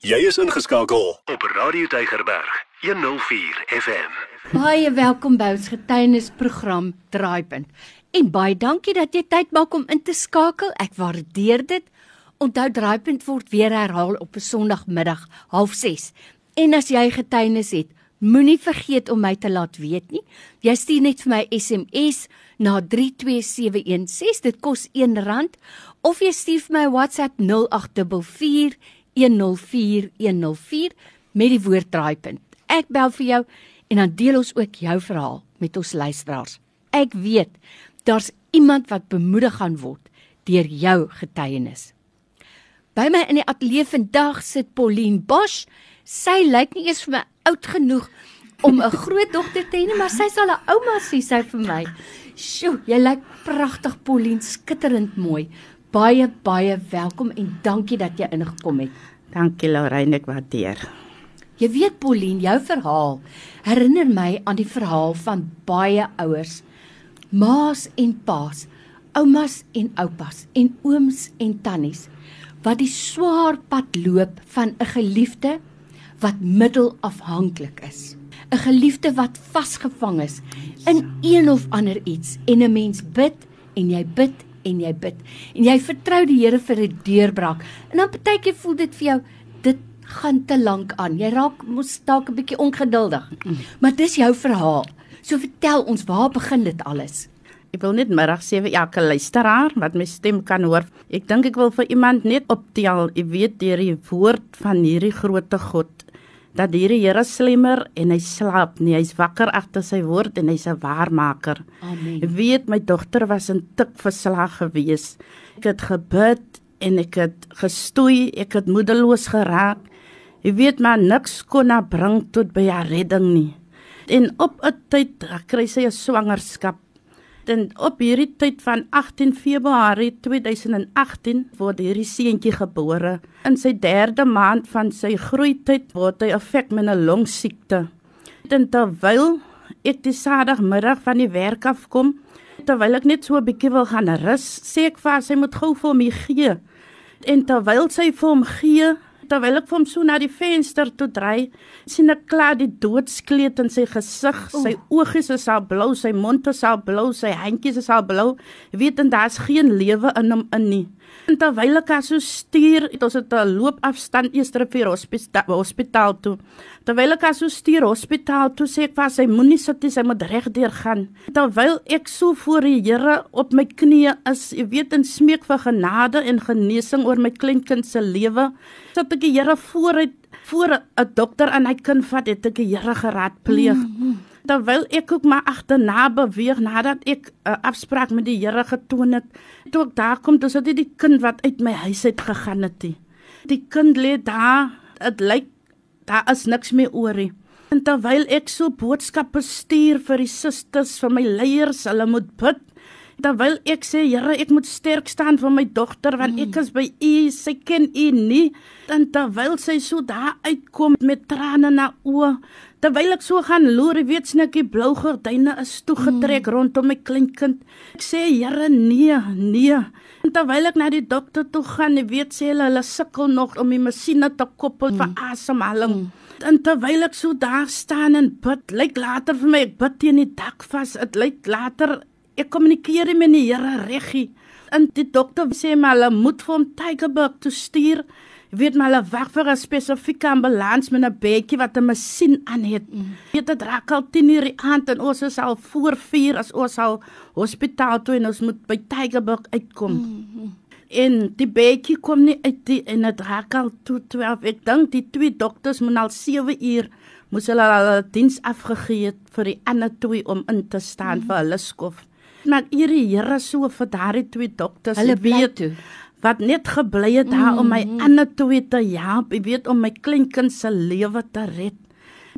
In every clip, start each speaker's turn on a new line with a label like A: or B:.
A: Jy is ingeskakel op Radio Tygerberg 104 FM.
B: Baie welkom by ons getuienisprogram Draaipunt. En baie dankie dat jy tyd maak om in te skakel. Ek waardeer dit. Onthou Draaipunt word weer herhaal op 'n Sondagmiddag 06:30. En as jy getuienis het, moenie vergeet om my te laat weet nie. Jy stuur net vir my SMS na 32716. Dit kos R1 of jy stuur vir my WhatsApp 0844 104104 met die woord draaipunt. Ek bel vir jou en dan deel ons ook jou verhaal met ons luisteraars. Ek weet daar's iemand wat bemoedig gaan word deur jou getuienis. By my in die ateljee vandag sit Pauline Bosch. Sy lyk nie eens vir my oud genoeg om 'n grootdogter te hê nie, maar sy sal 'n ouma sê sy vir my. Sjoe, jy lyk pragtig Pauline, skitterend mooi. Baie baie welkom en dankie dat jy ingekom het.
C: Dankie Lorraine, ek waardeer.
B: Jy weet Pauline, jou verhaal herinner my aan die verhaal van baie ouers, ma's en pa's, oumas en oupas en ooms en tannies wat die swaar pad loop van 'n geliefde wat middelafhanklik is. 'n Geliefde wat vasgevang is in een of ander iets en 'n mens bid en jy bid en jy bid en jy vertrou die Here vir 'n deurbraak. En dan partykeer voel dit vir jou dit gaan te lank aan. Jy raak mos dalk 'n bietjie ongeduldig. Maar dis jou verhaal. So vertel ons, waar begin dit alles?
C: Ek wil net middag sê vir elke luisteraar wat my stem kan hoor. Ek dink ek wil vir iemand net optel, jy weet deur die woord van hierdie grootte God dat hierdie Here slimmer en hy slaap nie. Hy's wakker agter sy woord en hy's 'n waarmaker.
B: Amen.
C: Weet my dogter was in tik verslag gewees. Ek het gebid en ek het gestoei, ek het moedeloos geraak. Jy weet maar niks kon haar bring tot by haar redding nie. En op 'n tyd kry sy 'n swangerskap. En op hierdie tyd van 18 Februarie 2018 word hierdie seentjie gebore. In sy 3de maand van sy groeityd word hy affek met 'n longsiekte. En terwyl ek die Saterdagmiddag van die werk af kom, terwyl ek net so 'n bietjie wil gaan rus, sê ek vir haar sy moet gou vir hom gee. En terwyl sy vir hom gee, terwyl ek vir hom so na die venster toe draai, sien ek klaar die doodskleed in sy gesig. Sy oogies is al blou, sy mond is al blou, sy handjies is al blou. Jy weet en daar's geen lewe in hom in nie. En terwyl ek haar so stuur, het ons het 'n loopafstand eers vir hospitaal hospitaal toe. Terwyl ek haar so stuur hospitaal toe, sê ek vir sy moenie sit nie, sy moet regdeur gaan. Terwyl ek so voor die Here op my knieë is, jy weet en smeek vir genade en genesing oor my kleinkind se lewe, sit ek die Here vooruit voor 'n dokter aan hy kind vat, het ek die Here geraadpleeg. Mm -hmm. Terwyl ek ook maar agterna beweeg nadat ek 'n uh, afspraak met die Here getoon het, toe ek daar kom, dis dit die kind wat uit my huis uit gegaan het. Die, die kind lê daar, dit lyk daar is niks meer oor nie. En terwyl ek so boodskappe stuur vir die susters, vir my leiers, hulle moet bid. Terwyl ek sê, Here, ek moet sterk staan vir my dogter want ek is by U, sy ken U nie. En terwyl sy so daar uitkom met trane na oë, terwyl ek so gaan loer, weet snikkie blou gordyne is toegetrek mm. rondom my kleinkind. Ek sê, Here, nee, nee. En terwyl ek na die dokter toe gaan, weet sê hulle hulle sukkel nog om die masjiene te koppel mm. vir asemhaling. Mm. En terwyl ek so daar staan en bid, lyk later vir my ek bid teen die dak vas. Dit lyk later ek kommunikeer met die Here reggie. En die dokter sê maar hulle moet vir hom Tygerberg toe stuur. Jy weet maar hulle wag vir 'n spesifieke ambulans met 'n bedjie wat 'n masjien aan het. Mm. Weet dit raak al 10 uur die aand en ons is al voor 4 as ons al hospitaal toe en ons moet by Tygerberg uitkom. Mm. En die bedjie kom nie uit die en dit raak al toe 12. Ek dink die twee dokters moet al 7 uur moes hulle al hulle diens afgegee het vir die ander twee om in te staan mm. vir hulle skof. Maar hierdie Here so vir daardie twee dokters
B: Hulle
C: weet
B: toe.
C: wat net gebly het daar om my ander twee te help, jy weet om my kleinkind se lewe te red.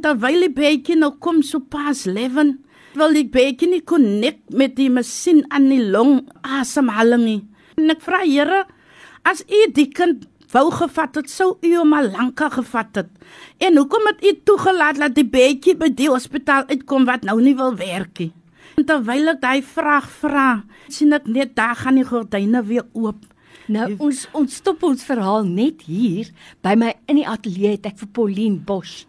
C: Terwyl die baby nou kom so pas 11, wil die baby nie connect met die masjien aan die long asemhaling nie. En ek vra Here, as u die kind wou gevat het, sou u hom al lank gevat het. En hoekom het u toegelaat dat die baby by die hospitaal uitkom wat nou nie wil werk nie? En terwyl ek daai vraag vra, sien ek net daar gaan die gordyne weer oop.
B: Nou ons ons stop ons verhaal net hier by my in die ateljee het ek vir Pauline Bosch.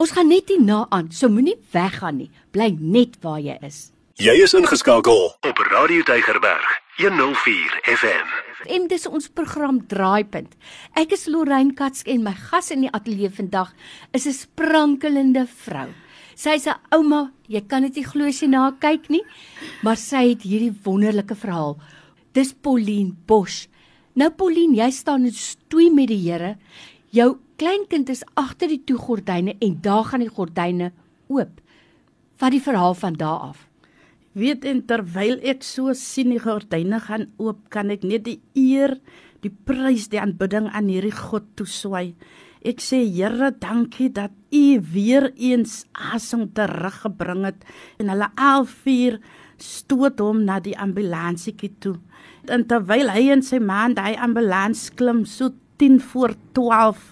B: Ons gaan net hierna aan, so moenie weggaan nie. Bly net waar jy is.
A: Jy is ingeskakel op Radio Tygerberg 104 FM.
B: En dis ons program Draaipunt. Ek is Lorraine Katsk en my gas in die ateljee vandag is 'n sprankelende vrou. Sy's 'n ouma, jy kan dit nie glo as jy na haar kyk nie, maar sy het hierdie wonderlike verhaal. Dis Pauline Bosch. Nou Pauline, jy staan in stoei met die Here. Jou kleinkind is agter die toegordyne en daar gaan die gordyne oop. Vat die verhaal van daar af.
C: Weet en terwyl ek so sien die gordyne gaan oop, kan ek net die eer, die prys, die aanbidding aan hierdie God toeswy. Ek sê Here, dankie dat U weer eens asem teruggebring het en hulle al vier stoot hom na die ambulansietjie toe. En terwyl hy en sy man daai ambulans klim so 10 voor 12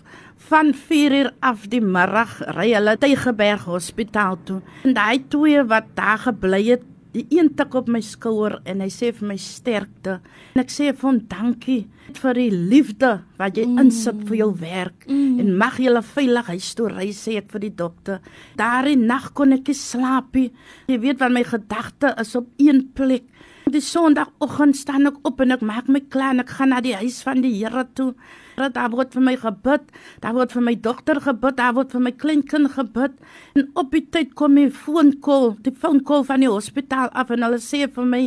C: van 4 uur af die middag ry hulle Tygerberg Hospitaal toe. En daai twee wat daar gebly het, die een tik op my skouer en hy sê vir my sterkte. En ek sê vir hom dankie vir die liefde wat jy mm. insit vir jou werk mm. en mag jy veilig huis toe ry sê ek vir die dokter. Daardie nag kon ek nie slaap nie. Jy weet wat my gedagte is op een plek. Die Sondagoggend staan ek op en ek maak my klaar en ek gaan na die huis van die Here toe. Daar word vir my gebid, daar word vir my dogter gebid, daar word vir my kleinkind gebid. En op die tyd kom my foonkol, die foonkol van die hospitaal af en hulle sê vir my,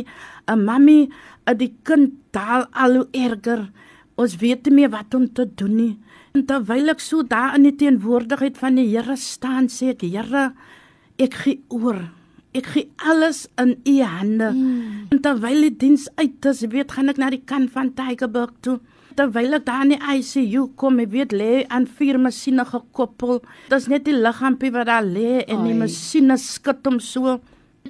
C: "’n Mamy, die kind daal al hoe erger. Ons weet nie meer wat om te doen nie." En terwyl ek so daar in die teenwoordigheid van die Here staan, sê ek, "Here, ek gee oor." Ek gee alles in u hande. Mm. En terwyl die diens uit is, weet gaan ek na die kant van Tygerberg toe terwyl ek daar in die ICU kom, ek weet lê aan vier masjiene gekoppel. Dit's net die liggaampie wat daar lê en Ai. die masjiene skud hom so.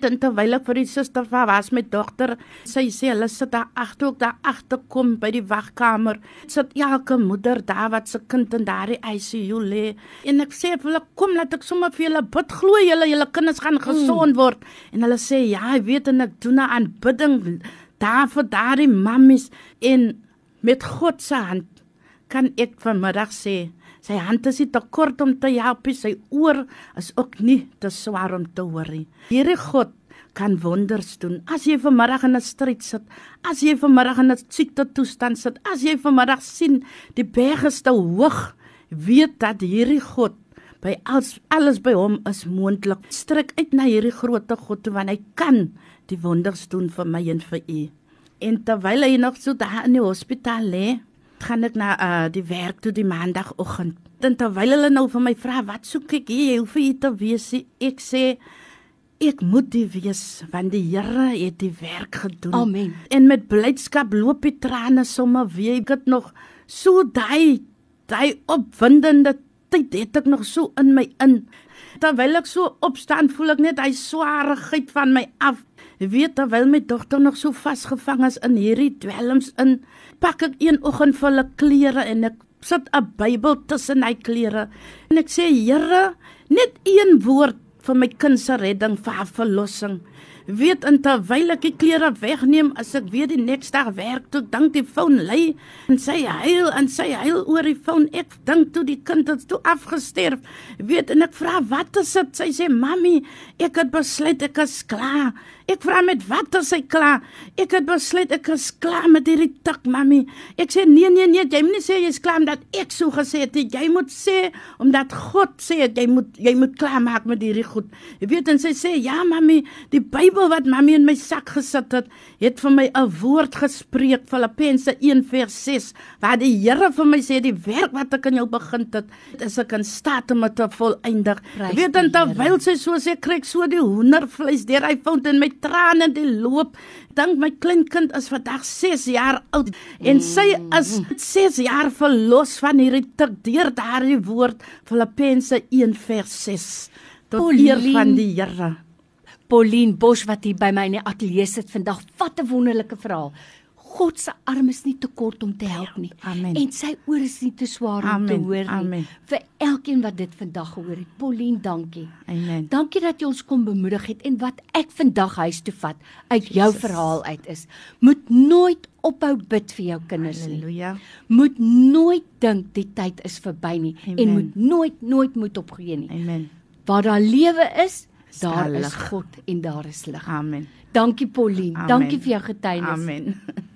C: En terwyl ek vir die suster van was met dogter, sy sê hulle sit daar agter ook daar agter kom by die wagkamer. Sit elke moeder daar wat se kind in daardie ICU lê. En ek sê vir hulle kom laat ek sommer vir julle bid glo julle julle kinders gaan gesond mm. word. Mm. En hulle sê ja, ek weet en ek doen 'n aanbidding daar vir daardie mammies en Met God se hand kan ek vanmiddag sê, sy hand is nie te kort om te help, sy oor is ook nie te swaar om te hoor nie. Here God kan wonders doen. As jy vanmiddag in 'n stryd sit, as jy vanmiddag in 'n siekte toestand sit, as jy vanmiddag sien die berge is te hoog, weet dat hierdie God by alles alles by hom is moontlik. Stryk uit na hierdie groot God want hy kan die wonders doen vir my en vir u. En terwyl hy nog so daar in die hospitaal lê, gaan ek na uh, die werk toe die maandagooggend. En terwyl hulle nou vir my vra wat soek ek hier, hoe vir u te wees, ek sê ek moet die wees want die Here het die werk gedoen.
B: Amen.
C: En met blydskap loop die trane sommer weer. Ek het nog so daai daai opwindende tyd het ek nog so in my in. Terwyl ek so opstaan, voel ek net hy swaarigheid van my af. Weet terwyl my dogter nog so vasgevang is in hierdie dwelms in, pak ek een oggend vir hulle klere en ek sit 'n Bybel tussen hy klere. En ek sê Here, net een woord vir my kind se redding, vir haar verlossing. Weet in terwyl ek die klere wegneem as ek weer die nächste dag werk toe dink die foon lê en sy huil en sy huil oor die foon. Ek dink toe die kind het toe afgesterf. Weet en ek vra wat is dit? Sy sê mami ek het besluit ek is klaar ek vra met wat is sy klaar? Ek het besluit ek is klaar met hierdie tik mami ek sê nee nee nee jy moet nie sê jy's klaar omdat ek so gesê het jy moet sê omdat God sê jy moet jy moet klaar maak met hierdie goed. Jy weet en sy sê ja mami die Bybel wat mami in my sak gesit het, het vir my 'n woord gespreek Filippense 1:6 waar die Here vir my sê die werk wat ek in jou begin het, is ek in staat om dit te volëindig. Weet dan terwyl sy so sê kry ek so die hoendervleis deur hy fout in my trane die loop. Dink my kleinkind is vandag 6 jaar oud en sy is 6 jaar verlos van hierdie tik deur daardie woord Filippense 1:6 tot eer van die Here.
B: Pauline Bosch wat hier by my in die ateljee sit vandag. Wat 'n wonderlike verhaal. God se arm is nie te kort om te help nie.
C: Amen.
B: En sy oor is nie te swaar om
C: Amen,
B: te hoor nie.
C: amen.
B: Vir elkeen wat dit vandag gehoor het. Pauline, dankie.
C: Amen.
B: Dankie dat jy ons kom bemoedig het en wat ek vandag huis toe vat uit jou verhaal uit is. Moet nooit ophou bid vir jou kinders nie.
C: Halleluja.
B: Moet nooit dink die tyd is verby nie
C: Amen.
B: en moet nooit nooit moet opgee nie.
C: Amen.
B: Waar daar lewe is, daar
C: daar
B: is. God en daar is lig.
C: Amen.
B: Dankie Pauline.
C: Amen.
B: Dankie vir jou getuienis.
C: Amen.